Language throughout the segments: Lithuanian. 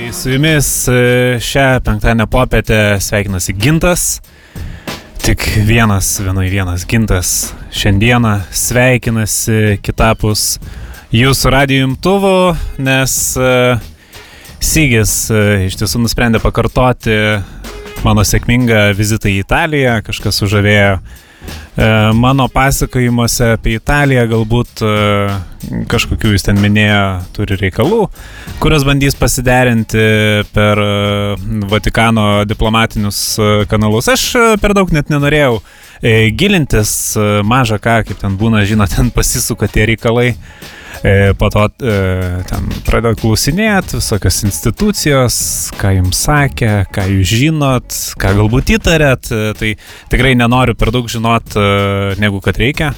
Tai su jumis e, šią penktadienio popietę sveikinasi Gintas. Tik vienas, vienoj vienas Gintas šiandieną sveikinasi kitapus jūsų radijų imtuvo, nes uh, Sygis uh, iš tiesų nusprendė pakartoti mano sėkmingą vizitą į Italiją, kažkas sužavėjo E, mano pasakojimuose apie Italiją galbūt e, kažkokių jis ten minėjo turi reikalų, kurios bandys pasiderinti per e, Vatikano diplomatinius kanalus. Aš per daug net nenorėjau gilintis, mažą ką, kaip ten būna, žinot, ten pasisuka tie reikalai. E, po to e, ten pradėjo klausinėti visokios institucijos, ką jums sakė, ką jūs žinot, ką galbūt įtarėt. E, tai tikrai nenoriu per daug žinot, negu kad reikia.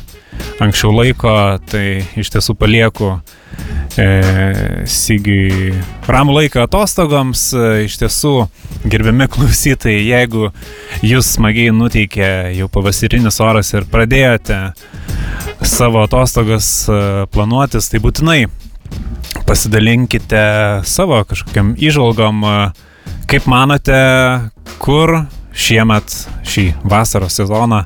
Anksčiau laiko, tai iš tiesų palieku e, Sigiui ramų laiką atostogoms. E, iš tiesų, gerbiami klausytojai, jeigu jūs smagiai nuteikė jau pavasarinis oras ir pradėjote savo atostogas e, planuotis, tai būtinai pasidalinkite savo kažkokiam išvalgom, e, kaip manote, kur šiemet šį vasaros sezoną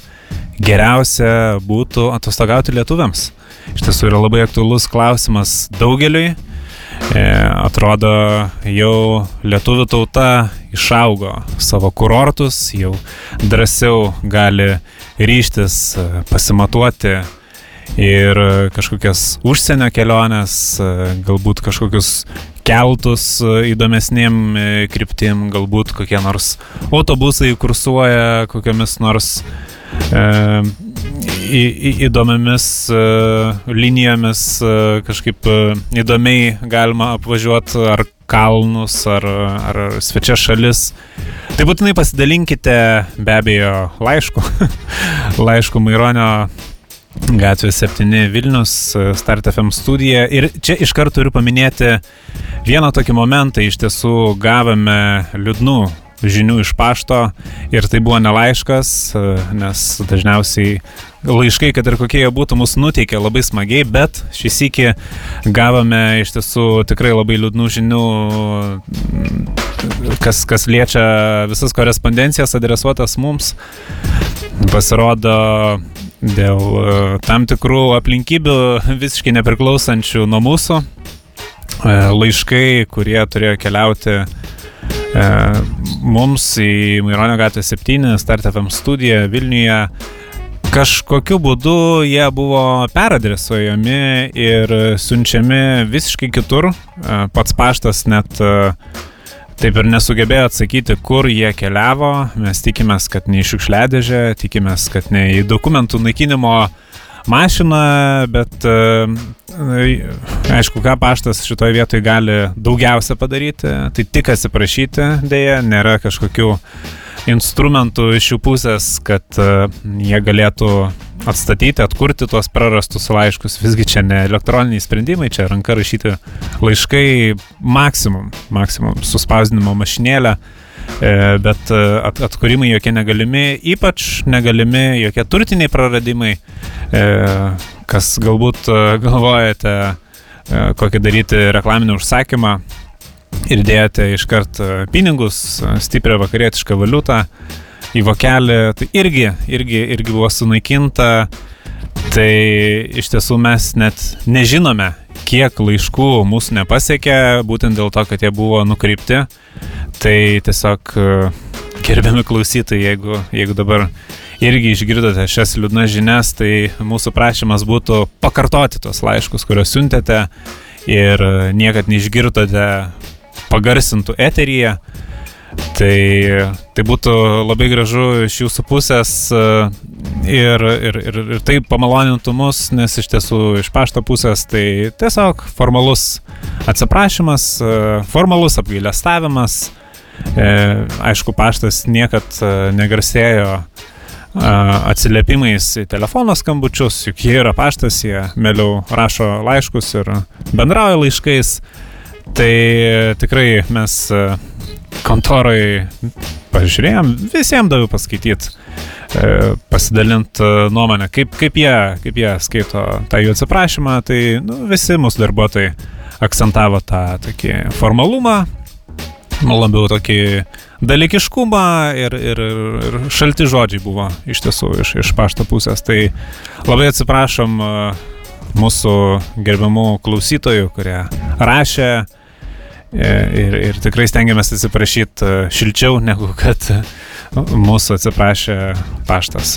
geriausia būtų atostogauti lietuviams. Iš tiesų yra labai aktuolus klausimas daugeliui. E, atrodo, jau lietuvių tauta išaugo savo kurortus, jau drąsiau gali ryštis pasimatuoti ir e, kažkokias užsienio keliones, e, galbūt kažkokius keltus e, įdomesniem kryptim, galbūt kokie nors autobusai kursuoja kokiamis nors e, į, į, įdomiamis e, linijomis, e, kažkaip e, įdomiai galima apvažiuoti ar kalnus, ar, ar svečias šalis. Tai būtinai pasidalinkite be abejo laišku, laišku Maironio Gatvė 7 Vilnius, Start FM studija. Ir čia iš karto turiu paminėti vieną tokį momentą. Iš tiesų gavome liūdnų žinių iš pašto ir tai buvo ne laiškas, nes dažniausiai laiškai, kad ir kokie jie būtų, mus nuteikė labai smagiai, bet šį sėkį gavome iš tiesų tikrai labai liūdnų žinių, kas, kas liečia visas korespondencijas adresuotas mums. Pasirodo, dėl e, tam tikrų aplinkybių visiškai nepriklausančių nuo mūsų. E, laiškai, kurie turėjo keliauti e, mums į Maironio gatvę 7, Start FM studiją Vilniuje, kažkokiu būdu jie buvo peradresuojami ir siunčiami visiškai kitur. Pats paštas net taip ir nesugebėjo atsakyti, kur jie keliavo. Mes tikimės, kad ne į šiukšliadėžę, tikimės, kad ne į dokumentų naikinimo mašiną, bet e, aišku, ką paštas šitoje vietoje gali daugiausia padaryti, tai tik atsiprašyti, dėja, nėra kažkokių instrumentų iš jų pusės, kad e, jie galėtų atstatyti, atkurti tuos prarastus laiškus. Visgi čia ne elektroniniai sprendimai, čia ranka rašyti laiškai maksimum, maksimum suspausdinimo mašinėlę, e, bet e, at, atkūrimai jokie negalimi, ypač negalimi jokie turtiniai praradimai, kas galbūt galvojate kokį daryti reklaminį užsakymą ir dėjote iškart pinigus, stiprią vakarietišką valiutą į vokelį, tai irgi, irgi, irgi buvo sunaikinta. Tai iš tiesų mes net nežinome, kiek laiškų mūsų nepasiekė, būtent dėl to, kad jie buvo nukreipti. Tai tiesiog gerbiami klausytojai, jeigu, jeigu dabar irgi išgirdote šias liūdnas žinias, tai mūsų prašymas būtų pakartoti tos laiškus, kuriuos siuntėte ir niekad neišgirdote pagarsintų eteryje. Tai, tai būtų labai gražu iš jūsų pusės e, ir, ir, ir, ir tai pamalonintų mus, nes iš tiesų iš pašto pusės tai tiesiog formalus atsiprašymas, e, formalus apgailestavimas. E, aišku, paštas niekad negarsėjo atsiliepimais į telefono skambučius, juk jie yra paštas, jie mėliau rašo laiškus ir bendrauja laiškais. Tai tikrai mes kontorai pažiūrėjom, visiems daviau paskaityti, e, pasidalinti e, nuomonę, kaip, kaip, jie, kaip jie skaito tą jų atsiprašymą, tai nu, visi mūsų darbuotojai akcentavo tą tokį formalumą, labiau tokį dalykiškumą ir, ir, ir šalti žodžiai buvo iš tiesų iš, iš pašto pusės. Tai labai atsiprašom mūsų gerbiamų klausytojų, kurie rašė ir, ir tikrai stengiamės atsiprašyti šilčiau, negu kad mūsų atsiprašė paštas.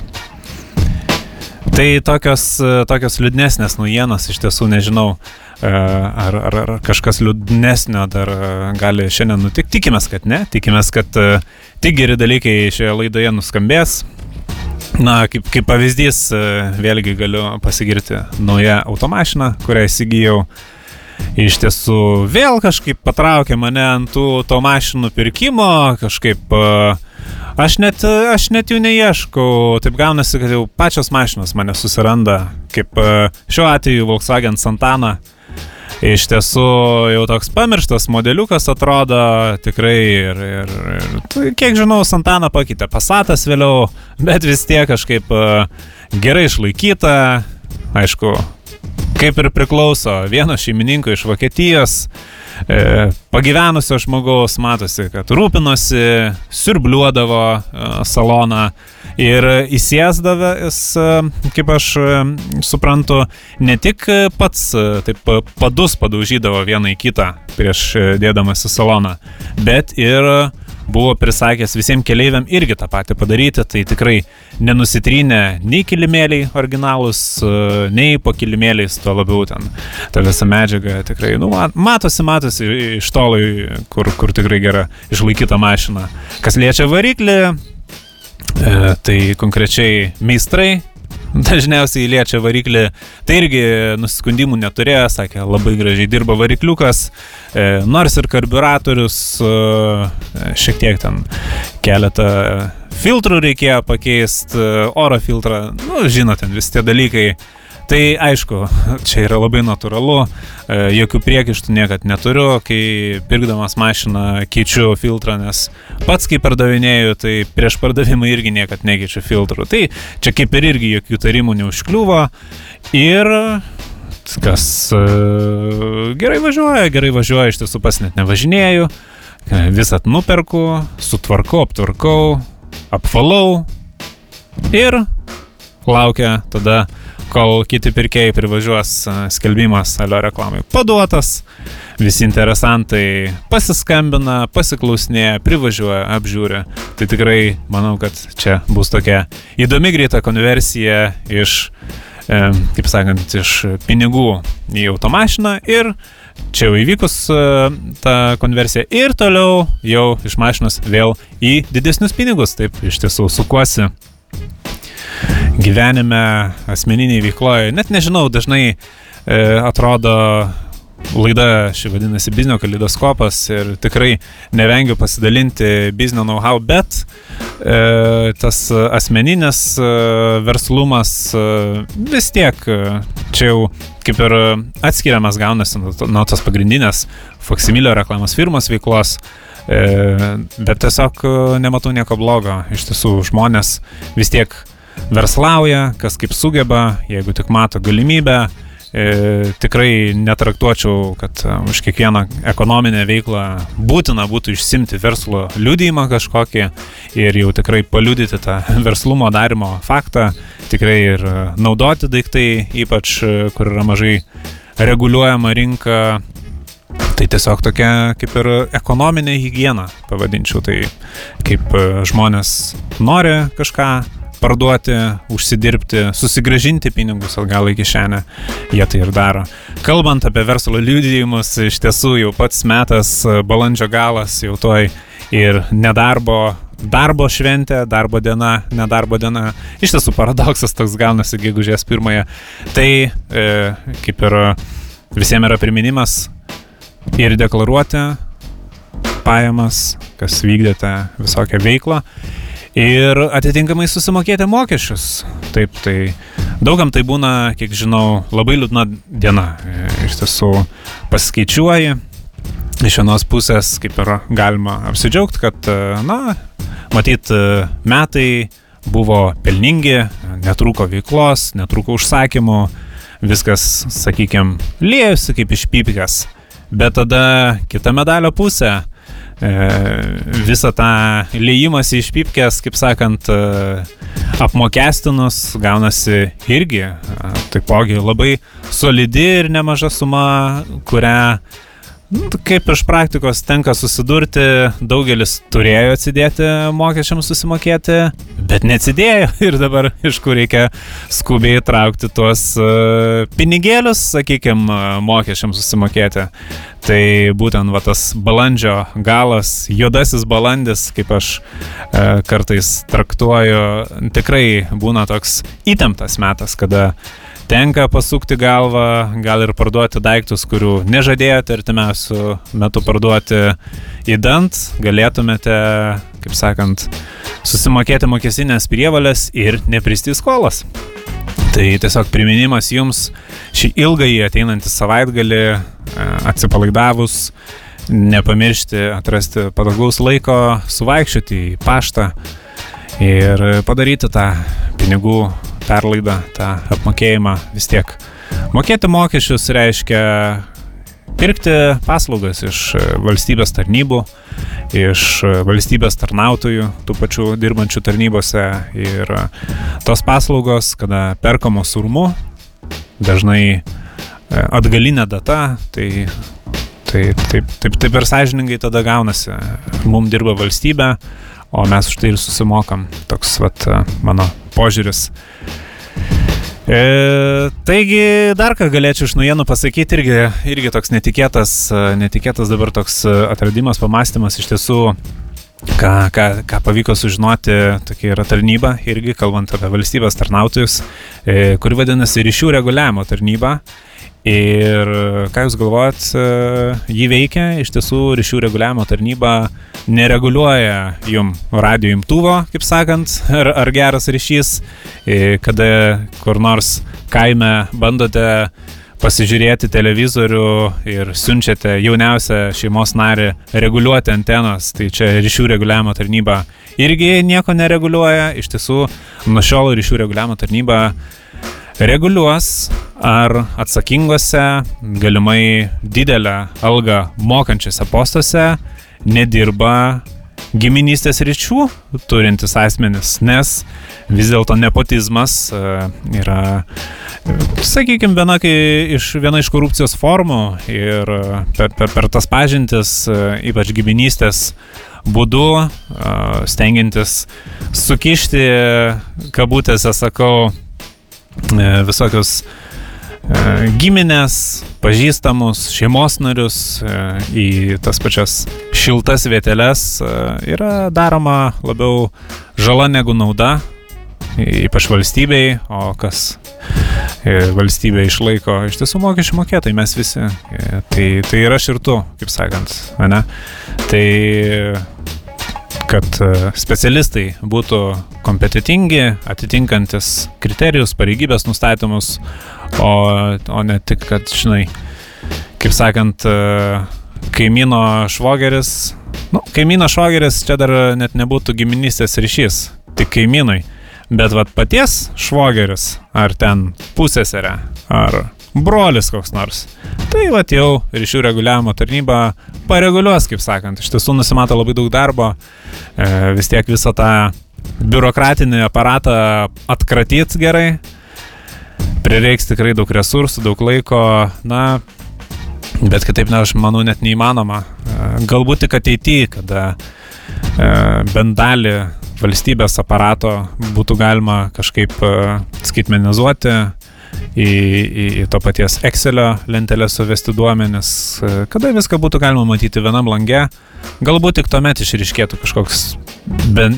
Tai tokios, tokios liūdnesnės naujienos, iš tiesų nežinau, ar, ar, ar kažkas liūdnesnio dar gali šiandien nutikti. Tikimės, kad ne, tikimės, kad tik geri dalykai šioje laidoje nuskambės. Na, kaip, kaip pavyzdys, vėlgi galiu pasigirti naują automašiną, kurią įsigijau. Iš tiesų vėl kažkaip patraukė mane ant tų automašinų pirkimo, kažkaip uh, Aš net, aš net jų neieškau, taip gaunasi, kad jau pačios mašinos mane susiranda, kaip šiuo atveju Volkswagen Santana. Iš tiesų jau toks pamirštas modeliukas atrodo tikrai ir, ir, ir tai, kiek žinau, Santana pakeitė Passatas vėliau, bet vis tiek kažkaip gerai išlaikyta, aišku, kaip ir priklauso vieno šeimininko iš Vokietijos e, pagyvenusio žmogaus matosi, kad rūpinosi, siurbliuodavo e, saloną ir įsėsdavęs, e, kaip aš e, suprantu, ne tik pats e, taip padus padaužydavo vieną į kitą prieš e, dėdamas į saloną, bet ir buvo prisakęs visiems keleiviam irgi tą patį padaryti, tai tikrai nenusitrynė nei kilimėliai originalus, e, nei po kilimėliais, tuo labiau ten ta visa medžiaga tikrai, nu, matosi, matosi iš tolai, kur, kur tikrai gera išlaikyta mašina. Kas liečia variklį, e, tai konkrečiai meistrai dažniausiai liečia variklį. Tai irgi nusiskundimų neturėjo, sakė, labai gražiai dirba varikliukas, e, nors ir karburatorius e, šiek tiek ten keletą filtrų reikėjo pakeisti, e, oro filtrą, nu, žinote, visi tie dalykai Tai aišku, čia yra labai natūralu, e, jokių priekaištų niekad neturiu, kai pirkdamas mašiną keičiu filtrą, nes pats kai pardavinėju, tai prieš pardavimą irgi niekad nekeičiu filtrų. Tai čia kaip ir irgi jokių tarimų neužkliuvo ir kas e, gerai važiuoja, gerai važiuoja, iš tiesų pas net nevažinėju, e, visat nuperku, sutvarkau, aptvarkau, apvalau ir laukia tada kol kiti pirkėjai privažiuos skelbimas alio reklamai paduotas, visi interesantai pasiskambina, pasiklausinėja, privažiuoja, apžiūri. Tai tikrai manau, kad čia bus tokia įdomi greita konversija iš, e, kaip sakant, iš pinigų į automašiną ir čia jau įvykus e, ta konversija ir toliau jau iš mašinos vėl į didesnius pinigus. Taip iš tiesų sukuosi gyvenime, asmeniniai veikloje. Net nežinau, dažnai e, atrodo laida ši vadinasi biznio kalidoskopas ir tikrai nevengiu pasidalinti biznio know-how, bet e, tas asmeninis e, verslumas e, vis tiek e, čia jau kaip ir atskiriamas gaunasi nuo, nuo tos pagrindinės Foximilio reklamos firmos veiklos. E, bet tiesiog e, nematau nieko blogo. Iš tiesų žmonės vis tiek verslauja, kas kaip sugeba, jeigu tik mato galimybę. E, tikrai netraktuočiau, kad e, už kiekvieną ekonominę veiklą būtina būtų išsimti verslo liudymą kažkokį ir jau tikrai paliudyti tą verslumo darimo faktą, tikrai ir naudoti daiktai, ypač e, kur yra mažai reguliuojama rinka, Tai tiesiog tokia kaip ir ekonominė hygiena, pavadinčiau tai, kaip e, žmonės nori kažką parduoti, užsidirbti, susigražinti pinigus atgal į kišenę, jie tai ir daro. Kalbant apie verslo liudijimus, iš tiesų jau pats metas, balandžio galas, jau toj ir nedarbo darbo šventė, darbo diena, nedarbo diena. Iš tiesų paradoksas toks gaunasi gegužės pirmąją. Tai e, kaip ir visiems yra priminimas ir deklaruoti pajamas, kas vykdėte visokią veiklą ir atitinkamai susimokėti mokesčius. Taip, tai daugam tai būna, kiek žinau, labai liūdna diena. Iš tiesų paskaičiuoji. Iš vienos pusės kaip ir galima apsidžiaugti, kad, na, matyt, metai buvo pelningi, netrūko veiklos, netrūko užsakymų, viskas, sakykime, lėjusi kaip iš pypikas. Bet tada kita medalio pusė. Visą tą lėjimas iš pipkės, kaip sakant, apmokestinus gaunasi irgi, taipogi labai solidi ir nemaža suma, kurią kaip iš praktikos tenka susidurti, daugelis turėjo atsidėti mokesčiams susimokėti, bet neatsidėjo ir dabar iš kur reikia skubiai traukti tuos uh, pinigėlius, sakykime, mokesčiams susimokėti. Tai būtent va, tas balandžio galas, juodasis balandis, kaip aš uh, kartais traktuoju, tikrai būna toks įtemptas metas, kada uh, tenka pasukti galvą, gal ir parduoti daiktus, kurių nežadėjote artimiausių metų parduoti į dant, galėtumėte, kaip sakant, susimokėti mokesinės prievalės ir nepristi skolas. Tai tiesiog priminimas jums šį ilgąjį ateinantį savaitgalį e, atsipalaidavus, nepamiršti atrasti patogaus laiko, suvaikščioti į paštą ir padaryti tą pinigų perlaidą, tą apmokėjimą vis tiek. Mokėti mokesčius reiškia pirkti paslaugas iš valstybės tarnybų, iš valstybės tarnautojų, tų pačių dirbančių tarnybose ir tos paslaugos, kada perkamos urmu, dažnai e, atgalinė data, tai Tai taip, taip, taip ir sąžiningai tada gaunasi. Mums dirba valstybė, o mes už tai ir susimokam. Toks vat, mano požiūris. E, taigi dar ką galėčiau iš naujienų pasakyti, irgi, irgi toks netikėtas, netikėtas dabar toks atradimas, pamastymas iš tiesų, ką, ką, ką pavyko sužinoti, tokia yra tarnyba, irgi kalbant apie valstybės tarnautojus, e, kuri vadinasi ryšių reguliavimo tarnyba. Ir ką Jūs galvojat, e, jį veikia, iš tiesų ryšių reguliavimo tarnyba nereguliuoja jum radio imtuvo, kaip sakant, ar, ar geras ryšys, e, kada kur nors kaime bandote pasižiūrėti televizorių ir siunčiate jauniausią šeimos narį reguliuoti antenos, tai čia ryšių reguliavimo tarnyba irgi nieko nereguliuoja, iš tiesų nuo šiol ryšių reguliavimo tarnyba reguliuos, ar atsakingose, galimai didelę algą mokančiose postuose nedirba giminystės ryčių turintis asmenis, nes vis dėlto nepotizmas e, yra, sakykime, viena, iš, viena iš korupcijos formų ir e, per, per, per tas pažintis, e, ypač giminystės būdu, stengiantis sukišti, kabutėse sakau, E, visokius e, giminės, pažįstamus, šeimos narius e, į tas pačias šiltas vieteles yra daroma labiau žala negu nauda, ypač valstybei, o kas valstybė išlaiko iš tiesų mokesčių mokėtai, mes visi. Tai, tai yra ir tu, kaip sakant, ne? Tai kad e, specialistai būtų kompetitingi, atitinkantis kriterijus, pareigybės nustatymus, o, o ne tik, kad, žinai, kaip sakant, e, kaimyno švogeris, nu, kaimyno švogeris čia dar net nebūtų giminystės ryšys, tik kaimynui, bet vad paties švogeris, ar ten pusėserė, ar brolis koks nors. Tai va jau ryšių reguliavimo tarnyba pareguliuos, kaip sakant. Iš tiesų nusimato labai daug darbo, e, vis tiek visą tą biurokratinį aparatą atkratyti gerai. Prireiks tikrai daug resursų, daug laiko, na, bet kitaip, na, aš manau, net neįmanoma. E, galbūt tik ateityje, kada e, bent dalį valstybės aparato būtų galima kažkaip e, skaitmenizuoti, į, į, į to paties Excelio lentelę suvesti duomenis, kada viską būtų galima matyti vienam lange, galbūt tik tuomet išriškėtų kažkoks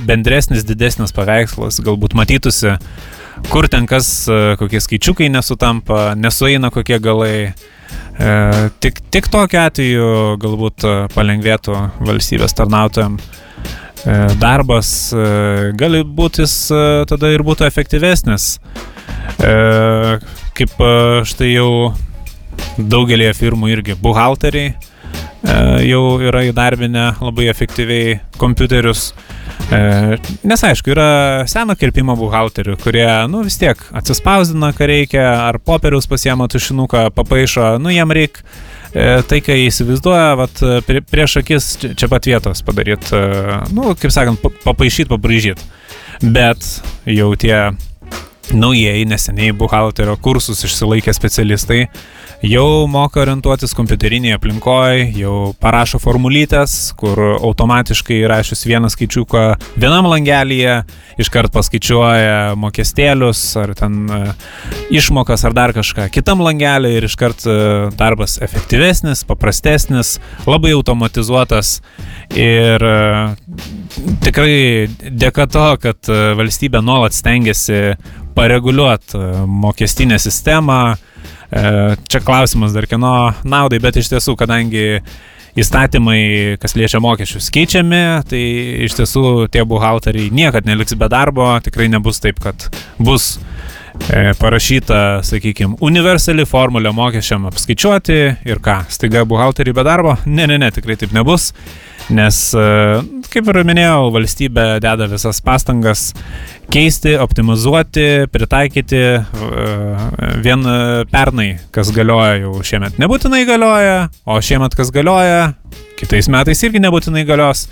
bendresnis, didesnis paveikslas, galbūt matytųsi, kur ten kas, kokie skaičiukai nesutampa, nesueina kokie galai. E, tik, tik tokiu atveju galbūt palengvėtų valstybės tarnautojams e, darbas, e, gali būti jis tada ir būtų efektyvesnis. E, kaip e, štai jau daugelį firmų irgi buhalteriai e, jau yra įdarbinę labai efektyviai kompiuterius. E, nes aišku, yra seno kirpimo buhalterių, kurie, nu vis tiek atsispausdina, ką reikia, ar popieriaus pasiema tušinuką, papaišo, nu jam reikia tai, kai įsivaizduoja, vat, prie, prieš akis čia pat vietos padaryti, nu, kaip sakant, papaišyti, pabraižyti. Bet jau tie naujieji, neseniai buhalterio kursus išsilaikę specialistai jau moka orientuotis kompiuterinėje aplinkoje, jau parašo formulytės, kur automatiškai rašius vieną skaičiuką vienam langelyje, iškart paskaičiuoja mokestėlius ar ten e, išmokas ar dar kažką kitam langelį ir iškart e, darbas efektyvesnis, paprastesnis, labai automatizuotas ir e, tikrai dėka to, kad valstybė nuolat stengiasi pareguliuoti mokestinę sistemą, E, čia klausimas dar kieno naudai, bet iš tiesų, kadangi įstatymai, kas liečia mokesčius, keičiami, tai iš tiesų tie buhalteriai niekad neliks be darbo, tikrai nebus taip, kad bus e, parašyta, sakykime, universali formulė mokesčiam apskaičiuoti ir ką, staiga buhalteriai be darbo? Ne, ne, ne, tikrai taip nebus. Nes, e, kaip ir minėjau, valstybė deda visas pastangas keisti, optimizuoti, pritaikyti. E, vien pernai, kas galioja jau šiemet, nebūtinai galioja, o šiemet kas galioja, kitais metais irgi nebūtinai galios.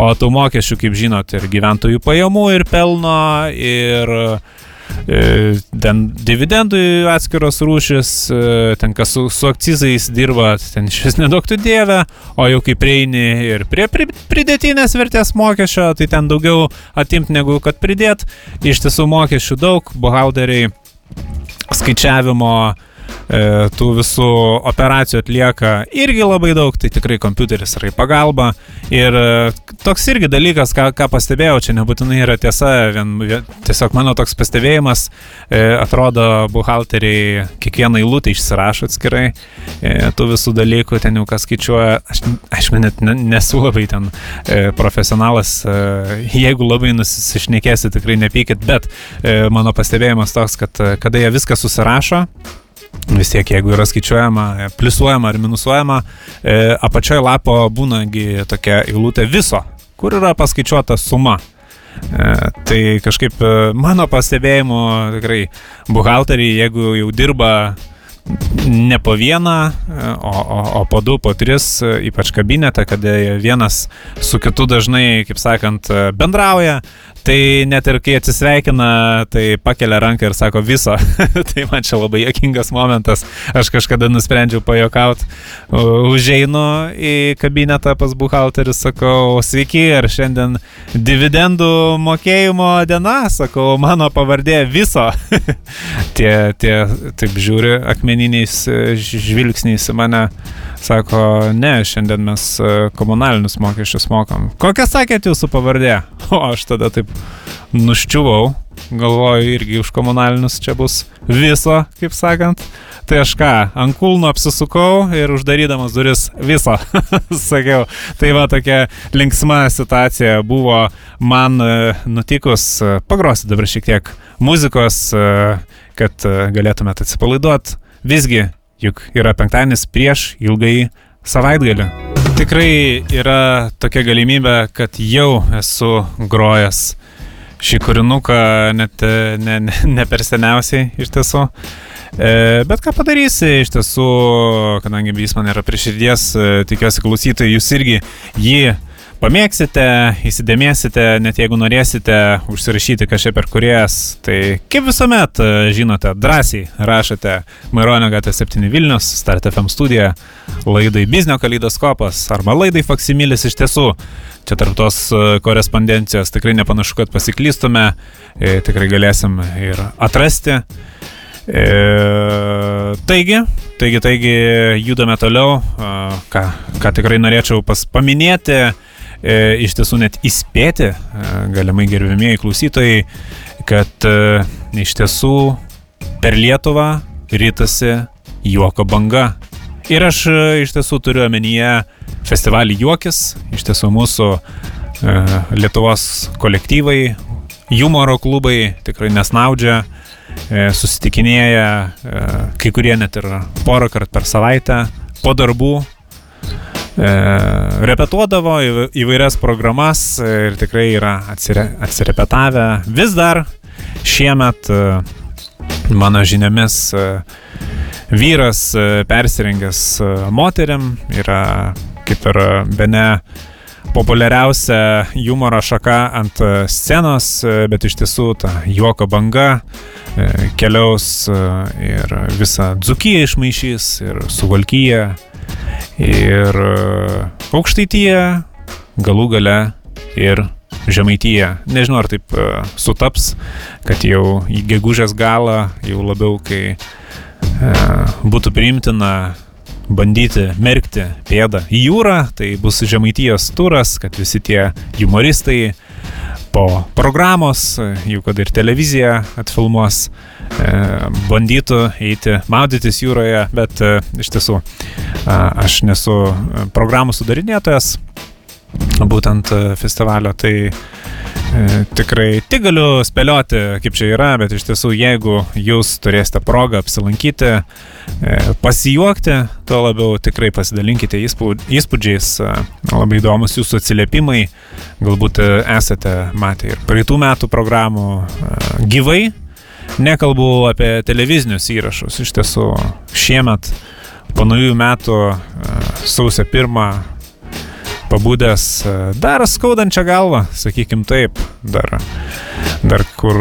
O tų mokesčių, kaip žinot, ir gyventojų pajamų, ir pelno, ir uh, E, ten dividendų atskiros rūšis, e, ten kas su, su akcizais dirba, ten iš vis nedaugtų dievę, o jau kai prieini ir prie pridėtinės vertės mokesčio, tai ten daugiau atimti negu kad pridėt. Iš tiesų mokesčių daug, buhalteriai skaičiavimo E, tų visų operacijų atlieka irgi labai daug, tai tikrai kompiuteris yra į pagalbą. Ir e, toks irgi dalykas, ką, ką pastebėjau, čia nebūtinai yra tiesa, vien, tiesiog mano toks pastebėjimas, e, atrodo, buhalteriai kiekvieną eilutę išsirašo atskirai, tų visų dalykų ten jau kas skaičiuoja, aš, aišku, net nesu labai ten profesionalas, jeigu labai nusišnekėsi, tikrai nepykit, bet mano pastebėjimas toks, kad kada jie viską susirašo, vis tiek jeigu yra skaičiuojama, pliusuojama ar minusuojama, e, apačioje lapo būnagi tokia eilutė viso, kur yra paskaičiuota suma. E, tai kažkaip e, mano pastebėjimu tikrai buhalteriai, jeigu jau dirba ne po vieną, o, o, o po du, po tris, ypač kabinete, kada vienas su kitu dažnai, kaip sakant, bendrauja, Tai net ir kai atsisveikina, tai pakelia ranką ir sako viso. tai man čia labai jokingas momentas. Aš kažkada nusprendžiau pajokauti. Užeinu į kabinetą pas buhalterį, sakau, sveiki, ar šiandien dividendų mokėjimo diena, sakau, mano pavardė viso. tie, tie, taip žiūri, akmeniniais žvilgsniais į mane. Sako, ne, šiandien mes e, komunalinius mokesčius mokam. Kokią sakėt jūsų pavardė? O aš tada taip nuščiuvau, galvoju, irgi už komunalinius čia bus viso, kaip sakant. Tai aš ką, ant kulno apsisukau ir uždarydamas duris viso, sakiau. Tai va tokia linksma situacija buvo man e, nutikus. Pagrosiu dabar šiek tiek muzikos, e, kad galėtumėte atsipalaiduoti. Visgi juk yra penktadienis prieš ilgai savaitgalį. Tikrai yra tokia galimybė, kad jau esu grojęs šį kūrinuką net ne, ne, ne per seniausiai iš tiesų. E, bet ką padarysi, iš tiesų, kadangi jis man yra prie širdies, e, tikiuosi klausytojai, jūs irgi jį pamėgsite, įsidėmėsite, net jeigu norėsite užsirašyti kažkaip per kuriejas, tai kaip visuomet, žinote, drąsiai rašote Maironio gatvė 7 Vilnius, Start FM studija, laidai Biznio kalydoskopas arba laidai Faksimilis iš tiesų. Čia tarp tos e, korespondencijos tikrai nepanašu, kad pasiklystume, e, tikrai galėsim ir atrasti. E, taigi, taigi, taigi, judame toliau, e, ką, ką tikrai norėčiau pas, paminėti e, iš tiesų net įspėti, e, galimai gerbėmėjai klausytojai, kad e, iš tiesų per Lietuvą rytasi juoko banga. Ir aš e, iš tiesų turiu omenyje festivalį Juokis, iš tiesų mūsų e, Lietuvos kolektyvai, humoro klubai tikrai nesnaudžia, e, susitikinėja, e, kai kurie net ir porą kartų per savaitę po darbų repetuodavo įvairias programas ir tikrai yra atsire, atsirepetavę. Vis dar šiemet, e, mano žiniomis, e, vyras persirengęs moteriam yra kaip ir bene populiariausia humoro šaka ant scenos, bet iš tiesų ta juoko banga keliaus ir visą dzukiją išmaišys, ir suvalkyje, ir aukštaityje, galų gale ir žemaityje. Nežinau, ar taip sutaps, kad jau į gegužės galą, jau labiau, kai būtų priimtina bandyti merkti pėdą į jūrą, tai bus žemaitijos turas, kad visi tie humoristai po programos, jau kad ir televizija atfilmuos, bandytų eiti maudytis jūroje, bet iš tiesų aš nesu programų sudarinėtojas, būtent festivalio, tai E, tikrai tik galiu spėlioti, kaip čia yra, bet iš tiesų, jeigu jūs turėsite progą apsilankyti, e, pasijuokti, tuo labiau tikrai pasidalinkite įspūdžiais, e, labai įdomus jūsų atsiliepimai, galbūt esate matę ir praeitų metų programų gyvai, nekalbu apie televizinius įrašus, iš tiesų šiemet po naujųjų metų sausio pirmą pabūdęs e, dar skaudančią galvą, sakykim taip, dar, dar kur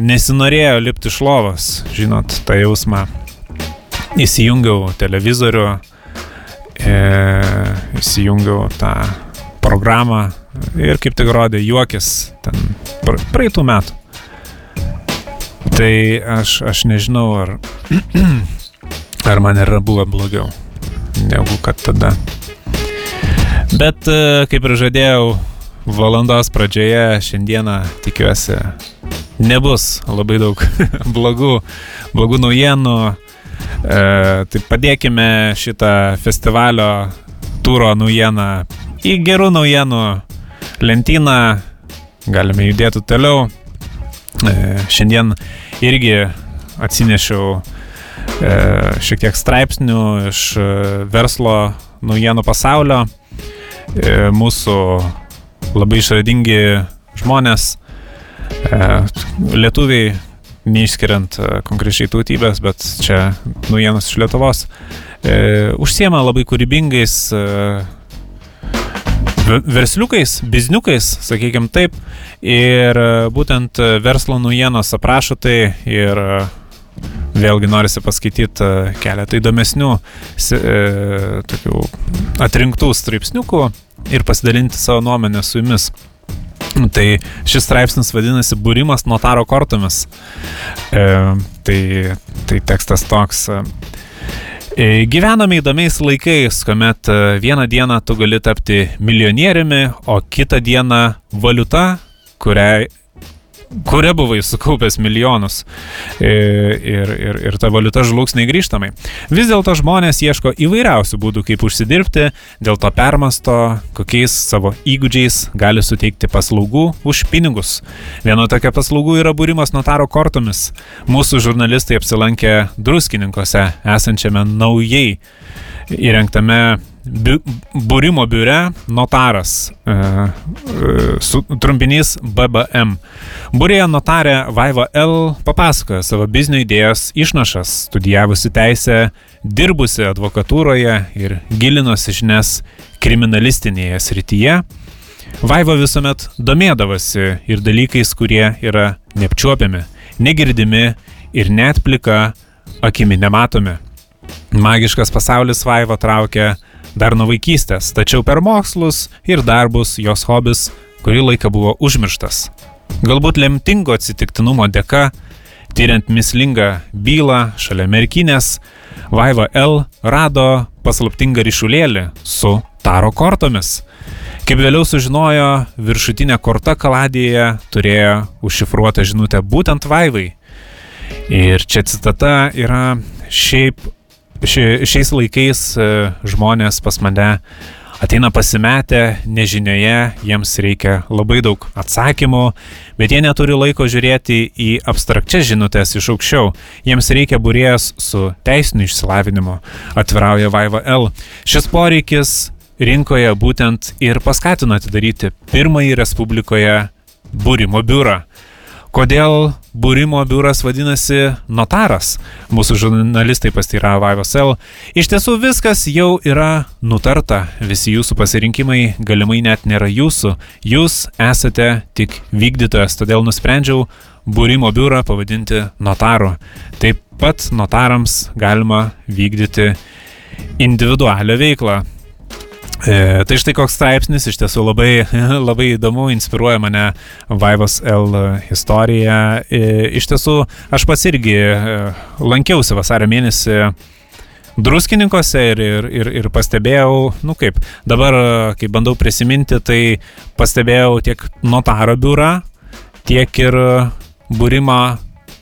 nesinorėjo lipti iš lovos, žinot, tą jausmą. Įsijungiau televizorių, e, įsijungiau tą programą ir kaip tik rodė juokis ten praeitų metų. Tai aš, aš nežinau, ar, ar man yra buvę blogiau negu kad tada. Bet e, kaip ir žadėjau, valandos pradžioje šiandieną tikiuosi nebus labai daug blogų, blogų naujienų. E, tai padėkime šitą festivalio turo naujieną į gerų naujienų lentyną. Galime judėti toliau. E, šiandien irgi atsinešiau e, šiek tiek straipsnių iš e, verslo naujienų pasaulio. E, mūsų labai išradingi žmonės, e, lietuviai, neišskiriant e, konkrečiai tautybės, bet čia naujienos iš Lietuvos, užsiema labai kūrybingais versliukais, bizniukais, sakykime taip, ir būtent verslo naujienos aprašo tai ir vėlgi norisi paskaityti e, keletą įdomesnių e, tokių atrinktų straipsniukų ir pasidalinti savo nuomonę su jumis. Tai šis straipsnis vadinasi Būrimas notaro kortomis. E, tai, tai tekstas toks. E, gyvename įdomiais laikais, kuomet vieną dieną tu gali tapti milijonieriumi, o kitą dieną valiuta, kuriai kuria buvai sukaupęs milijonus e, ir, ir, ir ta valiuta žlugs negrįžtamai. Vis dėlto žmonės ieško įvairiausių būdų, kaip užsidirbti, dėl to permasto, kokiais savo įgūdžiais gali suteikti paslaugų už pinigus. Viena tokia paslaugų yra būrimas notaro kortomis. Mūsų žurnalistai apsilankė druskininkose esančiame naujai įrengtame bi, būrimo biure notaras, e, e, su trumpinys BBM. Būrėje notarė Vaiva L. papasakoja savo biznio idėjos išnašas, studijavusi teisę, dirbusi advokatūroje ir gilinosi žinias kriminalistinėje srityje. Vaiva visuomet domėdavosi ir dalykais, kurie yra neapčiuopiami, negirdimi ir net plika akimi nematomi. Magiškas pasaulis Vaiva traukia dar nuo vaikystės, tačiau per mokslus ir darbus jos hobis kurį laiką buvo užmirštas. Galbūt lemtingo atsitiktinumo dėka, tyriant mislingą bylą šalia merkinės, Vaiva L. rado paslaptingą ryšulėlį su taro kortomis. Kaip vėliau sužinojo, viršutinė korta kaladėje turėjo užšifruotą žinutę būtent Vaivai. Ir čia citata yra šiaip ši, šiais laikais e, žmonės pas mane ateina pasimetę, nežinioje, jiems reikia labai daug atsakymų, bet jie neturi laiko žiūrėti į abstrakčias žinutės iš aukščiau. Jiems reikia burės su teisiniu išsilavinimu, atvirauja Vaiva L. Šis poreikis rinkoje būtent ir paskatino atidaryti pirmąjį Respublikoje būrimo biurą. Kodėl būrimo biuras vadinasi notaras. Mūsų žurnalistai pasteiravo Vaivos L. Iš tiesų viskas jau yra nutarta. Visi jūsų pasirinkimai galimai net nėra jūsų. Jūs esate tik vykdytojas, todėl nusprendžiau būrimo biurą pavadinti notaru. Taip pat notarams galima vykdyti individualią veiklą. E, tai štai koks straipsnis, iš tiesų labai, labai įdomu, inspiruoja mane Vaivos L istorija. E, iš tiesų, aš pats irgi e, lankiausi vasario mėnesį druskininkose ir, ir, ir, ir pastebėjau, nu kaip, dabar, kai bandau prisiminti, tai pastebėjau tiek notaro biurą, tiek ir būrimą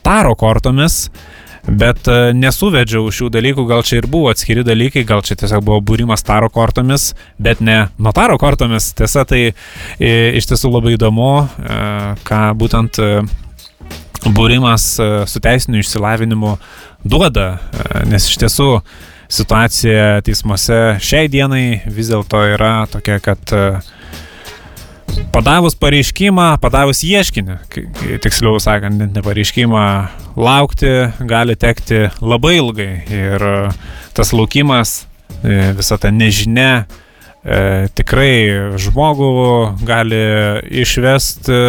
taro kortomis. Bet e, nesuvedžiau šių dalykų, gal čia ir buvo atskiri dalykai, gal čia tiesiog buvo būrimas taro kortomis, bet ne notaro kortomis. Tiesa, tai e, iš tiesų labai įdomu, e, ką būtent būrimas su teisiniu išsilavinimu duoda, nes iš tiesų situacija teismuose šiai dienai vis dėlto yra tokia, kad Padavus pareiškimą, padavus ieškinį, tiksliau sakant, ne pareiškimą, laukti gali tekti labai ilgai. Ir e, tas laukimas, e, visa ta nežinia, e, tikrai žmogų gali išvesti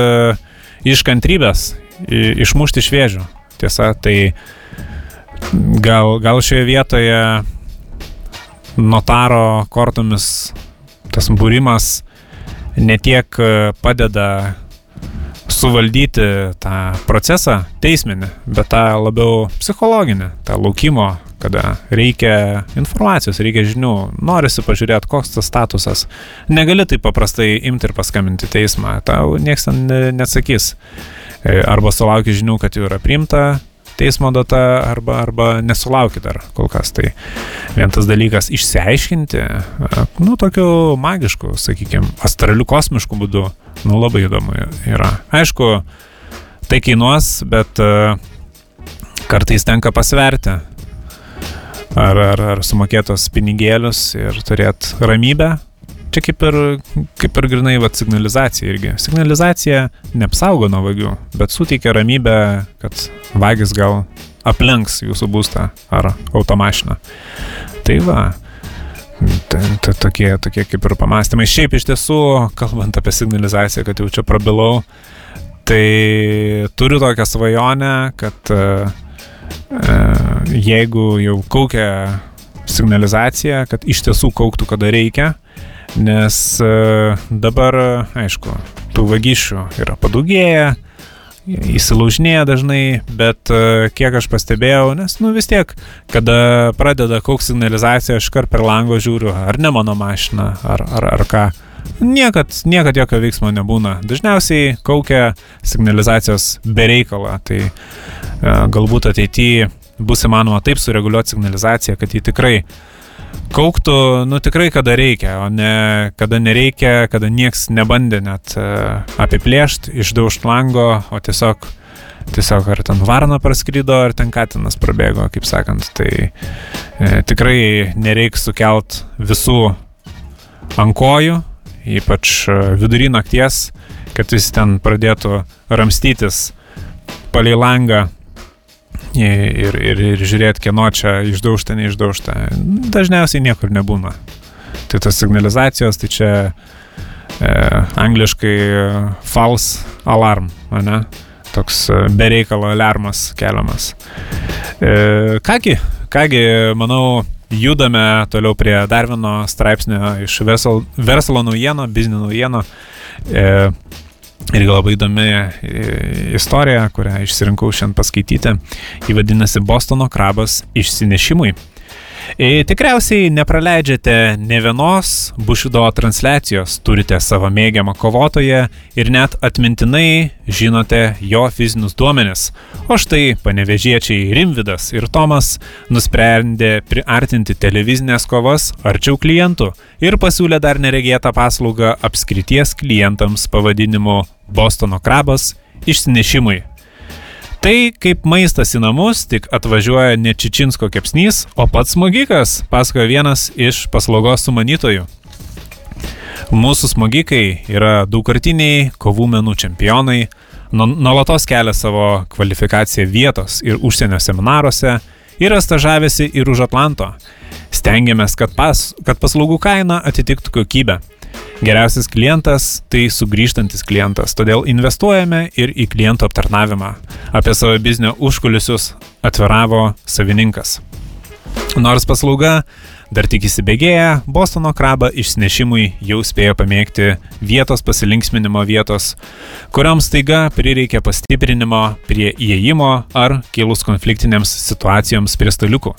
iš kantrybės, išmušti iš vėžių. Tiesa, tai gal, gal šioje vietoje notaro kortomis tas būrimas ne tiek e, padeda suvaldyti tą procesą teisminį, bet tą labiau psichologinį, tą laukimo, kada reikia informacijos, reikia žinių, norisi pažiūrėti, koks tas statusas. Negali taip paprastai imti ir paskambinti teismą, tau niekas ten neatsakys. E, arba sulauki žinių, kad jau yra priimta teismo data arba, arba nesulauki dar kol kas. Tai vien tas dalykas išsiaiškinti, nu, tokiu magišku, sakykime, astraliu kosmišku būdu, nu, labai įdomu yra. Aišku, tai kainuos, bet kartais tenka pasverti. Ar, ar, ar sumokėtos pinigėlius ir turėti ramybę, čia kaip ir, kaip ir grinai vat, signalizacija irgi. Signalizacija neapsaugo nuo vagių, bet suteikia ramybę, kad vagis gal aplenks jūsų būstą ar automašiną. Tai va, tokie, tokie kaip ir pamastymai. Šiaip iš tiesų, kalbant apie signalizaciją, kad jau čia prabilau, tai turiu tokią svajonę, kad uh, jeigu jau kaukia signalizacija, kad iš tiesų kauktų, kada reikia, Nes e, dabar, aišku, tų vagysčių yra padaugėję, įsilaužinėja dažnai, bet e, kiek aš pastebėjau, nes, nu vis tiek, kada pradeda koks signalizacija, aš kar per lango žiūriu, ar ne mano mašina, ar, ar, ar ką. Niekad, niekad jokio veiksmo nebūna. Dažniausiai kaukia signalizacijos bereikalą, tai e, galbūt ateityje bus įmanoma taip sureguliuoti signalizaciją, kad ji tikrai kauktų, nu tikrai kada reikia, o ne kada nereikia, kada nieks nebandė net uh, apiplėšti, išdaužt lango, o tiesiog, tiesiog ar ten varna praskrydo, ar ten katinas prabėgo, kaip sakant. Tai e, tikrai nereiks sukelt visų ant kojų, ypač e, vidury nakties, kad visi ten pradėtų ramstytis palei langą ir, ir, ir žiūrėti, kieno čia išdaužta, neišdaužta. Dažniausiai niekur nebūna. Tai tos signalizacijos, tai čia e, angliškai false alarm, ne? Toks e, bereikalo alarmas keliamas. E, kągi, kągi, manau, judame toliau prie dar vieno straipsnio iš verslo naujieno, biznio naujieno. E, Irgi labai įdomi e, istorija, kurią išsirinkau šiandien paskaityti. Ji vadinasi Bostono krabas išsinešimui. E, tikriausiai nepraleidžiate ne vienos Bushido transliacijos, turite savo mėgiamą kovotoją ir net atmintinai žinote jo fizinius duomenis. O štai panevežiečiai Rimvidas ir Tomas nusprendė priartinti televizinės kovas arčiau klientų ir pasiūlė dar neregėtą paslaugą apskrities klientams pavadinimu Bostono krabas išsinešimui. Tai kaip maistas į namus, tik atvažiuoja ne Čičinsko kepsnys, o pats smogikas, pasakoja vienas iš paslaugos sumanytojų. Mūsų smogikai yra daugkartiniai kovų menų čempionai, nuolatos kelia savo kvalifikaciją vietos ir užsienio seminaruose, yra stažavėsi ir už Atlanto. Stengiamės, kad, pas, kad paslaugų kaina atitiktų kokybę. Geriausias klientas - tai sugrįžtantis klientas, todėl investuojame ir į klientų aptarnavimą. Apie savo biznio užkulisius atviravo savininkas. Nors paslauga Dar tik įsibėgėję, Bostono krabą išsinešimui jau spėjo pamėgti vietos pasilinksminimo vietos, kuriams taiga prireikė pastiprinimo prie įėjimo ar kilus konfliktinėms situacijoms prie staliukų.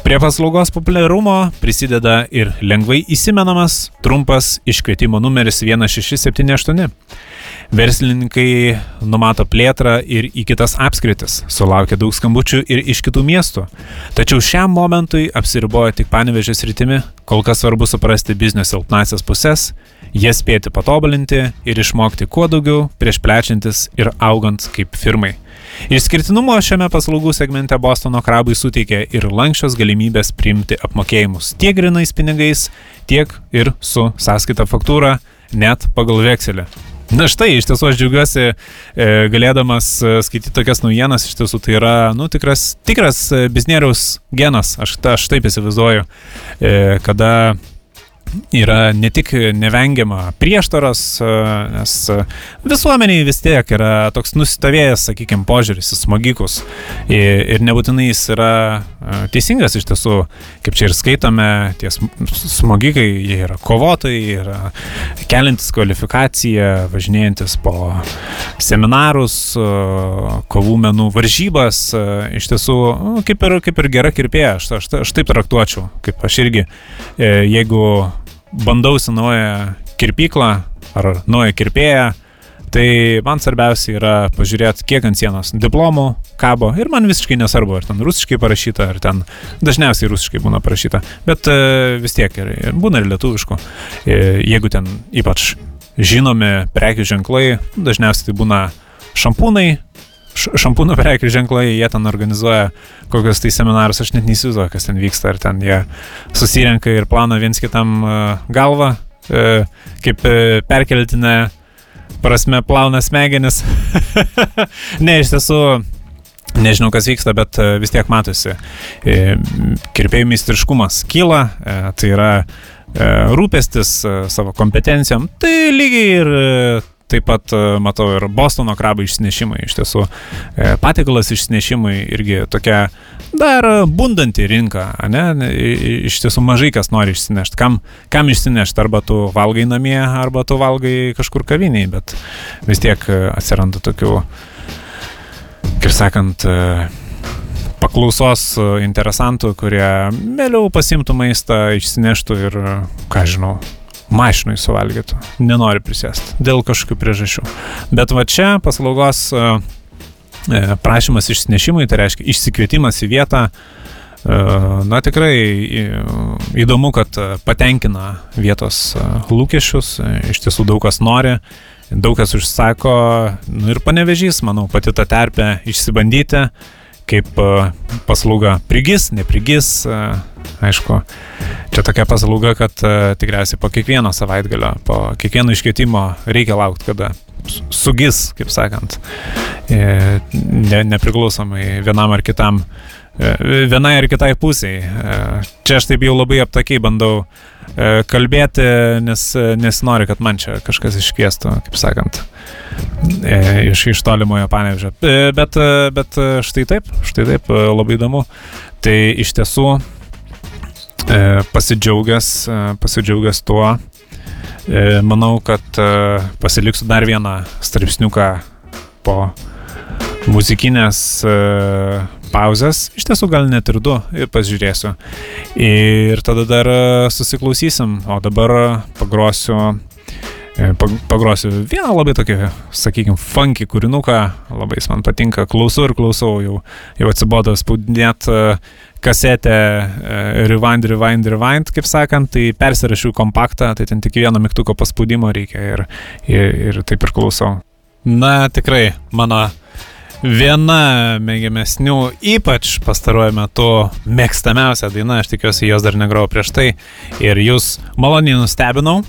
Prie paslaugos populiarumo prisideda ir lengvai įsimenamas trumpas iškvietimo numeris 1678. Verslininkai numato plėtrą ir į kitas apskritis, sulaukia daug skambučių ir iš kitų miestų. Tačiau šiam momentui apsiribojo tik panevežės rytimi, kol kas svarbu suprasti biznio silpnasias pusės, jas spėti patobulinti ir išmokti kuo daugiau prieš plečiantis ir augant kaip firmai. Išskirtinumo šiame paslaugų segmente Bostono krabai suteikia ir lankščios galimybės priimti apmokėjimus tiek grinais pinigais, tiek ir su sąskaita faktūra, net pagal vekselį. Na štai, iš tiesų aš džiaugiuosi e, galėdamas e, skaityti tokias naujienas, iš tiesų tai yra, nu, tikras, tikras e, biznieriaus genas, aš, aš taip įsivaizduoju, kada yra ne tik nevengiama prieštaros, nes visuomeniai vis tiek yra toks nusistovėjęs, sakykime, požiūris į smogikus. Ir nebūtinai jis yra teisingas iš tiesų, kaip čia ir skaitome, tie smogikai, jie yra kovotojai, yra keliantis kvalifikaciją, važinėjantis po seminarus, kovų menų varžybas, iš tiesų, nu, kaip ir, kaip ir gera kirpėja, aš, aš, aš taip traktuočiau, kaip aš irgi, e, jeigu bandausi naują kirpyklą ar naują kirpėją, tai man svarbiausia yra pažiūrėti, kiek ant sienos diplomų kabo. Ir man visiškai nesvarbu, ar ten rusiškai parašyta, ar ten dažniausiai rusiškai būna parašyta, bet e, vis tiek ir, ir būna ir lietuviškų. E, jeigu ten ypač žinomi prekių ženklai, dažniausiai tai būna šampūnai, šampūnų prekių ženklai, jie ten organizuoja kokius tai seminarus, aš net neįsivaizduoju, kas ten vyksta, ar ten jie susirenka ir plana viens kitam e, galvą, e, kaip e, perkeltinę prasme plauna smegenis. ne, iš tiesų, nežinau, kas vyksta, bet vis tiek matosi. Kirpėjų meistriškumas kyla, tai yra rūpestis savo kompetencijom, tai lygiai ir Taip pat e, matau ir Bostono krabų išsinešimai, iš tiesų e, patikalas išsinešimai irgi tokia dar bundanti rinka, ne? Iš tiesų mažai kas nori išsinešti. Kam, kam išsinešti? Arba tu valgai namie, arba tu valgai kažkur kaviniai, bet vis tiek e, atsiranda tokių, kaip sakant, paklausos interesantų, kurie vėliau pasimtų maistą, išsineštų ir, ką žinau, mašinui suvalgytų, nenori prisėsti dėl kažkokių priežasčių. Bet va čia paslaugos e, e, prašymas išsinešimui, tai reiškia išsikvietimas į vietą, e, na tikrai įdomu, kad patenkina vietos lūkesčius, iš tiesų daug kas nori, daug kas užsako, nu ir panevežys, manau, pati tą terpę išsibandyti kaip e, paslauga prigis, neprigis. E, aišku, čia tokia paslauga, kad e, tikriausiai po kiekvieno savaitgalio, po kiekvieno iškvietimo reikia laukti, kada sugis, kaip sakant, ne, nepriklausomai vienam ar kitam, vienai ar kitai pusiai. Čia aš taip jau labai aptakiai bandau kalbėti, nes nesinori, kad man čia kažkas iškviestų, kaip sakant, iš, iš tolimojo panevežio. Bet, bet štai taip, štai taip, labai įdomu. Tai iš tiesų pasidžiaugęs, pasidžiaugęs tuo, manau, kad pasiliksiu dar vieną straipsniuką po muzikinės pauzės, iš tiesų gal net ir du, ir pasižiūrėsiu. Ir tada dar susiklausysim, o dabar pagrosiu, pagrosiu vieną labai tokį, sakykime, funky kūrinuką, labai jis man patinka, klausau ir klausau, jau, jau atsibodo spaudinėt kasetę Rewind, Rewind, Rewind, kaip sakant, tai persirašiau kompaktą, tai ten tik vieno mygtuko paspaudimo reikia ir, ir, ir taip ir klausau. Na, tikrai, mano viena mėgiamesnių, ypač pastaruoju metu mėgstamiausia daina, aš tikiuosi jos dar negrau prieš tai ir jūs maloniai nustebinau.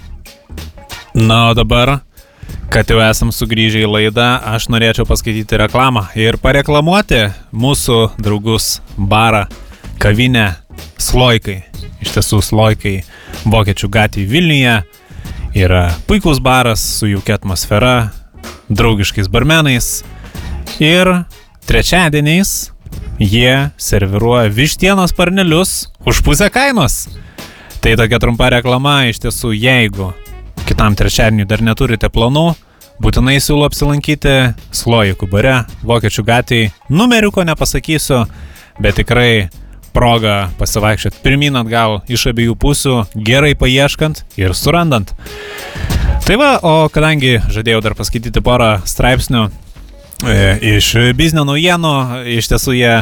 Na, o dabar kad jau esam sugrįžę į laidą, aš norėčiau paskaityti reklamą ir pareklamuoti mūsų draugus barą, kavinę Sloikai. Iš tiesų, Sloikai Vokiečių gatvėje Vilniuje yra puikus baras su jaukia atmosfera, draugiškais barmenais ir trečiadieniais jie serviruoja vištienos parnelius už pusę kainos. Tai tokia trumpa reklama iš tiesų, jeigu kitam trečiadienį dar neturite planų, būtinai siūlau apsilankyti Slojikų bare, Vokiečių gatvėje. Numeriuko nepasakysiu, bet tikrai proga pasivaikščioti pirmin atgal iš abiejų pusių, gerai paieškant ir surandant. Tai va, o kadangi žadėjau dar paskaityti porą straipsnių iš biznio naujienų, iš tiesų jie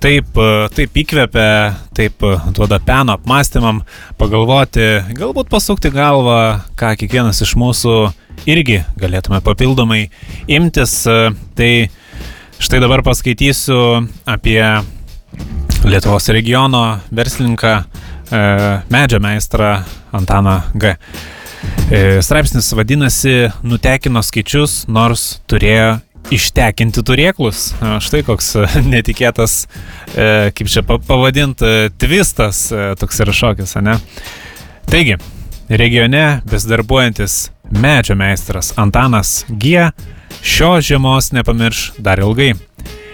taip, e, taip įkvepia, taip e, duoda peno apmąstymam, pagalvoti, galbūt pasukti galvą, ką kiekvienas iš mūsų irgi galėtume papildomai imtis. E, tai štai dabar paskaitysiu apie Lietuvos regiono verslininką, medžio meistrą Antaną G. Straipsnis vadinasi Nutekino skaičius, nors turėjo ištekinti turėklus. Štai koks e, netikėtas, e, kaip čia pavadinti, e, tvistas toks yra šokis, ne? Taigi, regione besidarbuojantis medžio meistras Antanas G. šios žiemos nepamirš dar ilgai.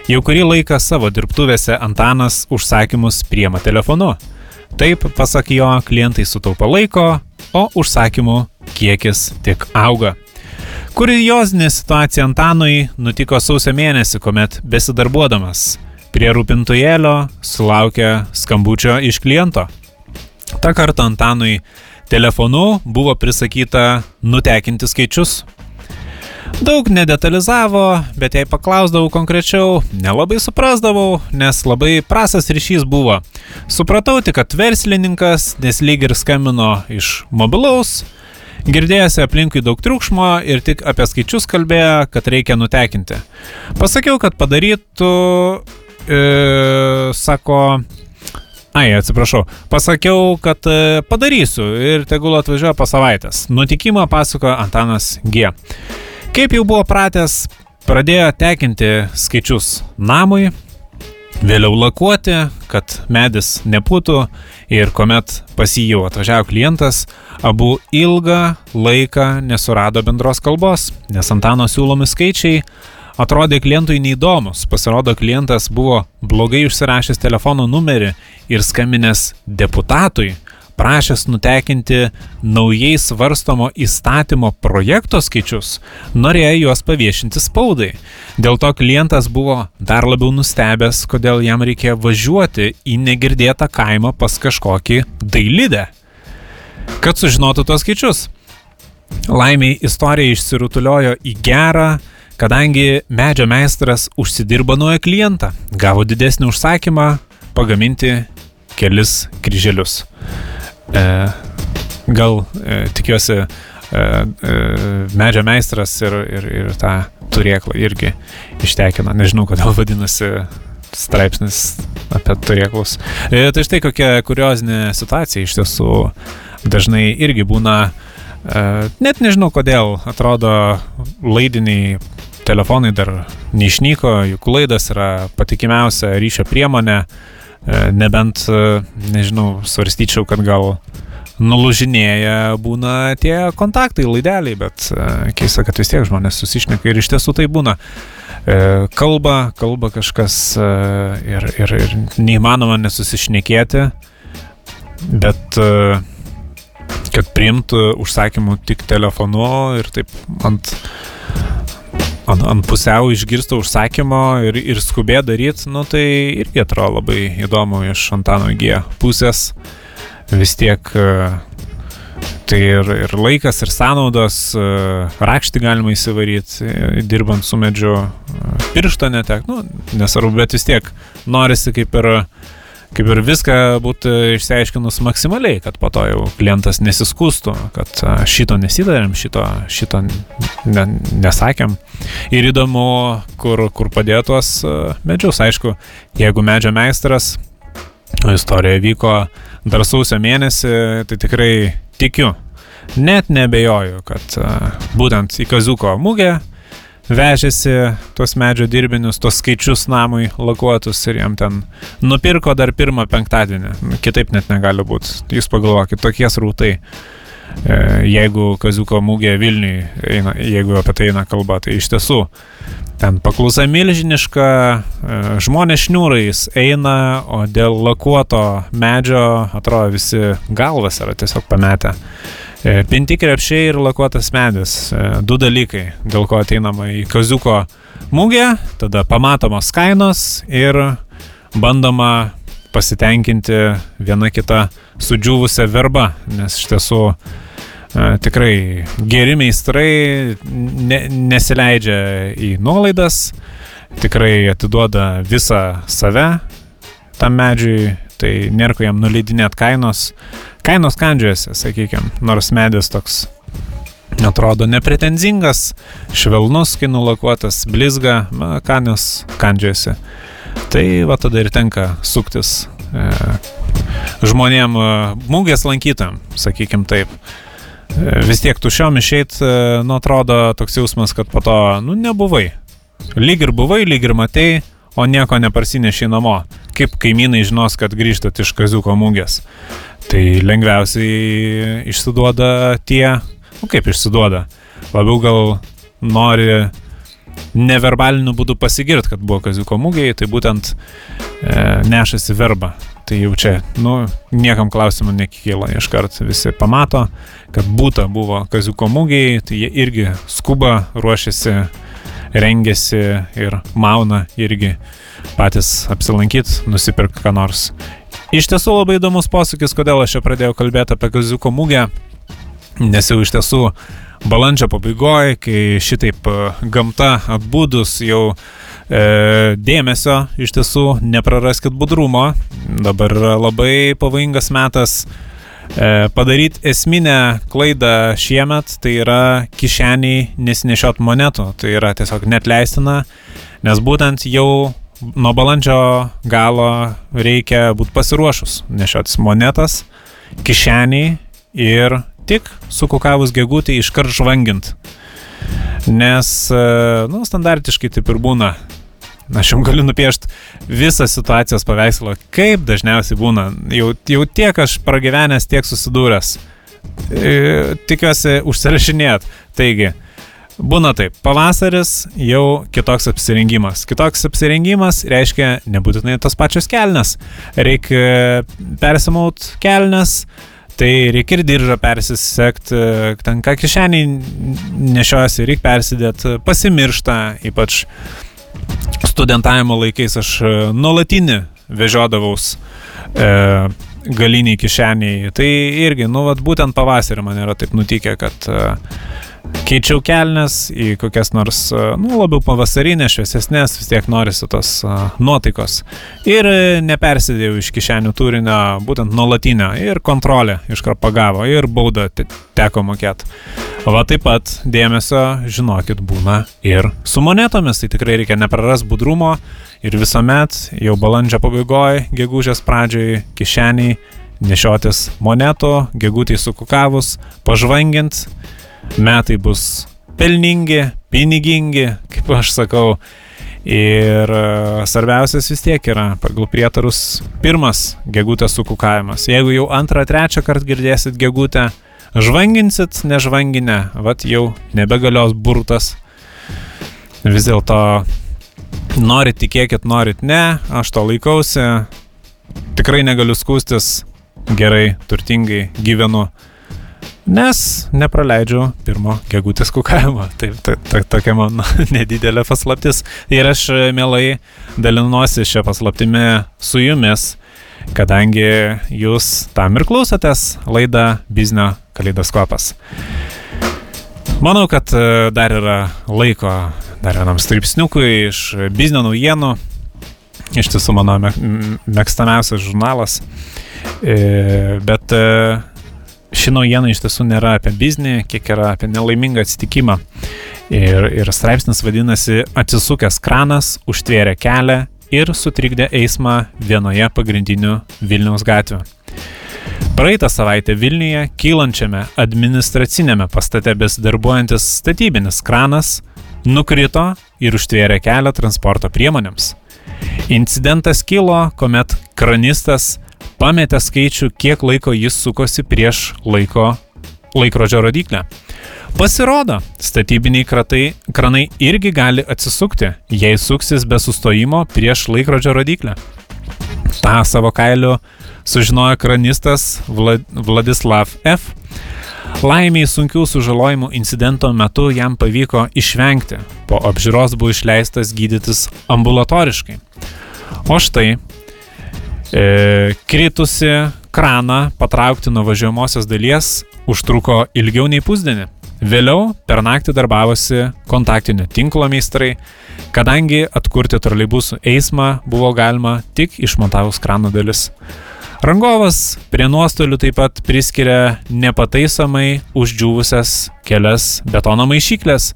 Jau kurį laiką savo dirbtuvėse Antanas užsakymus priema telefonu. Taip, pasak jo, klientai sutaupa laiko, o užsakymų kiekis tik auga. Kuriozinė situacija Antanui nutiko sausio mėnesį, kuomet besidarbuodamas prie rūpintojėlio sulaukė skambučio iš kliento. Ta kartą Antanui telefonu buvo prisakyta nutekinti skaičius. Daug nedetalizavo, bet jei paklausdavau konkrečiau, nelabai suprasdavau, nes labai prasas ryšys buvo. Supratau tik, kad verslininkas, nes lyg ir skambino iš mobilaus, Girdėjosi aplinkui daug triukšmo ir tik apie skaičius kalbėjo, kad reikia nutekinti. Pasakiau, kad padarytų, e, sako, ai, atsiprašau, pasakiau, kad e, padarysiu ir tegul atvažiuoja po savaitės. Nutikimą pasakojo Antanas G. Kaip jau buvo pratęs, pradėjo tekinti skaičius namui, vėliau lakuoti, kad medis nepūtų ir kuomet pas jį jau atvažiavo klientas, abu ilgą laiką nesurado bendros kalbos, nes Antano siūlomi skaičiai atrodė klientui neįdomus. Pasirodo, klientas buvo blogai užsirašęs telefono numerį ir skambinęs deputatui, prašęs nutekinti naujai svarstomo įstatymo projekto skaičius, norėjo juos paviešinti spaudai. Dėl to klientas buvo dar labiau nustebęs, kodėl jam reikėjo važiuoti į negirdėtą kaimą pas kažkokį dailydę, kad sužinotų tos skaičius. Laimiai istorija išsirutuliojo į gerą, kadangi medžio meistras užsidirbo naują klientą, gavo didesnį užsakymą pagaminti kelis kryželius. E, gal e, tikiuosi e, medžio meistras ir, ir, ir tą turėklą irgi ištekino. Nežinau, kodėl vadinasi straipsnis apie turėklus. E, tai štai kokia kuriozinė situacija iš tiesų dažnai irgi būna, e, net nežinau kodėl, atrodo laidiniai telefonai dar neišnyko, juk laidas yra patikimiausia ryšio priemonė, nebent, e, nežinau, svarstyčiau, kad gal nulužinėja būna tie kontaktai, laideliai, bet e, keista, kad vis tiek žmonės susišneka ir iš tiesų tai būna. Kalba, kalba kažkas ir, ir, ir neįmanoma nesusišnekėti, bet kad priimtų užsakymų tik telefonu ir taip ant ant, ant pusiau išgirsto užsakymo ir, ir skubė daryti, nu tai irgi atrodo labai įdomu iš Antano G pusės. Vis tiek e, tai ir, ir laikas, ir sąnaudos, e, rakštį galima įsivaryti, e, dirbant su medžiu, piršto netek, nu, nesvarbu, bet vis tiek norisi kaip ir kaip ir viską būtų išsiaiškinus maksimaliai, kad po to jau klientas nesiskustų, kad šito nesidarėm, šito, šito ne, nesakėm. Ir įdomu, kur, kur padėjo tuos medžius. Aišku, jeigu medžio meistras, istorija vyko dar sausio mėnesį, tai tikrai tikiu, net nebejoju, kad būtent į Kazuko mūgę vežėsi tuos medžio dirbinius, tuos skaičius namui lakuotus ir jam ten nupirko dar pirmą penktadienį. Kitaip net negali būti. Jūs pagalvokit, tokie srautai. E, jeigu Kazuko mūgė Vilniui, eina, jeigu apie tai eina kalba, tai iš tiesų ten paklausa milžiniška, e, žmonės šniūrais eina, o dėl lakuoto medžio atrodo visi galvas yra tiesiog pametę. E, pinti krepšiai ir lakuotas medis. E, du dalykai, dėl ko ateinama į Kazuko mūgę, tada pamatomos kainos ir bandoma pasitenkinti viena kita sudžiūvusią verbą, nes iš tiesų e, tikrai geri meistrai ne, nesileidžia į nuolaidas, tikrai atiduoda visą save tam medžiui, tai nėra ko jam nuleidinėt kainos kainos kandžiuose, sakykime, nors medis toks atrodo nepretenzingas, švelnus, kai nulakuotas, blizga, na, kanios kandžiuose. Tai va tada ir tenka suktis e, žmonėm, e, mūgės lankytam, sakykim taip. E, vis tiek tušiom išeit, e, nu atrodo toks jausmas, kad po to, nu nebuvai. Lyg ir buvai, lyg ir matei, o nieko neparsinešiai namo. Kaip kaimynai žinos, kad grįžtat iš kaziuko mūgės. Tai lengviausiai išsiduoda tie, nu kaip išsiduoda, labiau gal nori neverbaliniu būdu pasigirti, kad buvo kaziuko mūgiai, tai būtent e, nešasi verba. Tai jau čia, nu, niekam klausimų nekyla, iškart visi pamato, kad būta buvo kaziuko mūgiai, tai jie irgi skuba, ruošiasi, rengiasi ir mauna irgi patys apsilankyti, nusipirkti ką nors. Iš tiesų labai įdomus posūkis, kodėl aš čia pradėjau kalbėti apie Kaziuko mūgę, nes jau iš tiesų balandžio pabaigoje, kai šitaip e, gamta atbūdus jau e, dėmesio, iš tiesų nepraraskit budrumo, dabar labai pavojingas metas padaryti esminę klaidą šiemet, tai yra kišeniai nesinešiot monetų, tai yra tiesiog net leistina, nes būtent jau nuo balandžio galo reikia būti pasiruošus, nešiotis monetas, kišeniai ir tik sukukavus gegutį iškart žvangint. Nes, e, nu, standartiškai taip ir būna. Aš jums galiu nupiešti visą situacijos paveikslą, kaip dažniausiai būna. Jau, jau tiek aš pragyvenęs, tiek susidūręs. E, tikiuosi užsirašinėt. Taigi, Būna taip, pavasaris jau kitoks apsirengimas. Kitoks apsirengimas reiškia nebūtinai tos pačios kelnes. Reikia e, persimaut kelnes, tai reikia ir diržą persisekti, e, ten ką kišeniai nešiojasi, reikia persidėti, pasimiršta, ypač studentavimo laikais aš e, nuolatinį vežiodavaus e, galiniai kišeniai. Tai irgi, nu, vat, būtent pavasarį man yra taip nutikę, kad e, keičiau kelnes į kokias nors, nu, labiau pavasarinės, šviesesnės, vis tiek norisi tos uh, nuotaikos. Ir nepersidėjau iš kišenių turinio, būtent nuolatinio, ir kontrolė iškart pagavo, ir baudą teko mokėti. Va taip pat dėmesio, žinokit, būna ir su monetomis, tai tikrai reikia nepraras budrumo ir visuomet jau balandžio pabaigoje, gegužės pradžioje, kišeniai nešiotis monetų, gegutį sukukavus, pažvangint metai bus pelningi, pinigingi, kaip aš sakau. Ir e, svarbiausias vis tiek yra pagal prietarus pirmas gegutės sukukavimas. Jeigu jau antrą, trečią kartą girdėsit gegutę, žvanginsit, nežvanginę, vat jau nebegalios burtas. Vis dėlto norit tikėkit, norit ne, aš to laikausi, tikrai negaliu skūstis, gerai, turtingai gyvenu nes nepraleidžiu pirmo gegutės kukavimo. Taip, ta, ta, tokia mano nedidelė paslaptis. Ir aš e, mielai dalinuosi šią paslaptimį su jumis, kadangi jūs tam ir klausotės laidą Biznio kaleidoskopas. Manau, kad e, dar yra laiko dar vienam straipsniukui iš biznio naujienų. Iš tiesų mano mėgstamiausias žurnalas. E, bet ši naujiena iš tiesų nėra apie biznį, kiek yra apie nelaimingą atsitikimą. Ir, ir straipsnis vadinasi Atsisukęs kranas užtvėrė kelią ir sutrikdė eismą vienoje pagrindinių Vilniaus gatvių. Praeitą savaitę Vilniuje kylančiame administracinėme pastate besidarbuojantis statybinis kranas nukrito ir užtvėrė kelią transporto priemonėms. Incidentas kilo, kuomet kranistas pametė skaičių, kiek laiko jis sukosi prieš laiko laikrodžio rodiklę. Pasirodo, statybiniai kratai, kranai irgi gali atsisukti, jei suksis be sustojimo prieš laikrodžio rodiklę. Ta savo kailiu sužinojo kranistas Vlad Vladislav F. Laimiai sunkių sužalojimų incidento metu jam pavyko išvengti. Po apžiūros buvo išleistas gydytis ambulatoriškai. O štai, e, kritusi kraną patraukti nuo važiuojamosios dalies užtruko ilgiau nei pusdienį. Vėliau per naktį darbavosi kontaktinio tinklo meistrai, kadangi atkurti troleibusų eismą buvo galima tik išmontavus krano dalis. Rangovas prie nuostolių taip pat priskiria nepataisomai uždžiūvusias kelias betono maišyklės,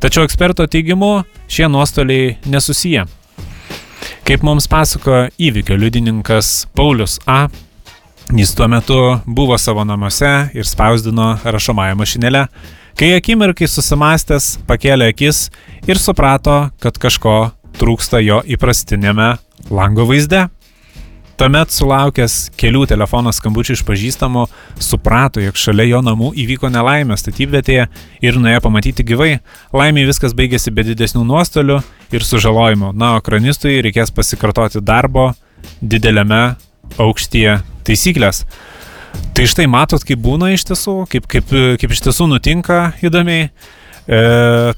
tačiau eksperto teigimu šie nuostoliai nesusiję. Kaip mums pasako įvykio liudininkas Paulius A., jis tuo metu buvo savo namuose ir spausdino rašomąją mašinėlę, kai akimirkai susimastęs pakėlė akis ir suprato, kad kažko trūksta jo įprastinėme lango vaizde. Tuomet sulaukęs kelių telefono skambučių iš pažįstamų, suprato, jog šalia jo namų įvyko nelaimė statybvietėje ir nuėjo pamatyti gyvai. Laimiai viskas baigėsi be didesnių nuostolių ir sužalojimų. Na, o kranistui reikės pasikartoti darbo dideliame aukštyje taisyklės. Tai štai matot, kaip būna iš tiesų, kaip, kaip, kaip iš tiesų nutinka įdomiai. E,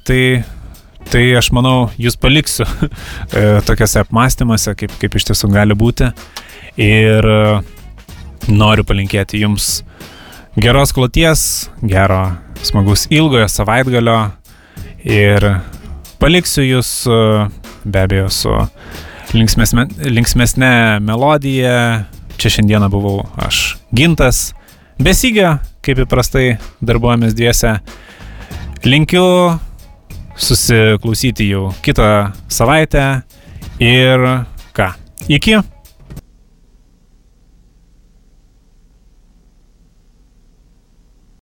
tai Tai aš manau, jūs paliksiu e, tokiuose apmąstymuose, kaip, kaip iš tiesų gali būti. Ir e, noriu palinkėti jums geros kloties, gero smagus ilgojo savaitgalio ir paliksiu jūs e, be abejo su linksmesne, linksmesnė melodija. Čia šiandieną buvau aš gintas, besigio, kaip įprastai darbuojamės dviese. Linkiu susiklausyti jau kitą savaitę ir ką. Iki.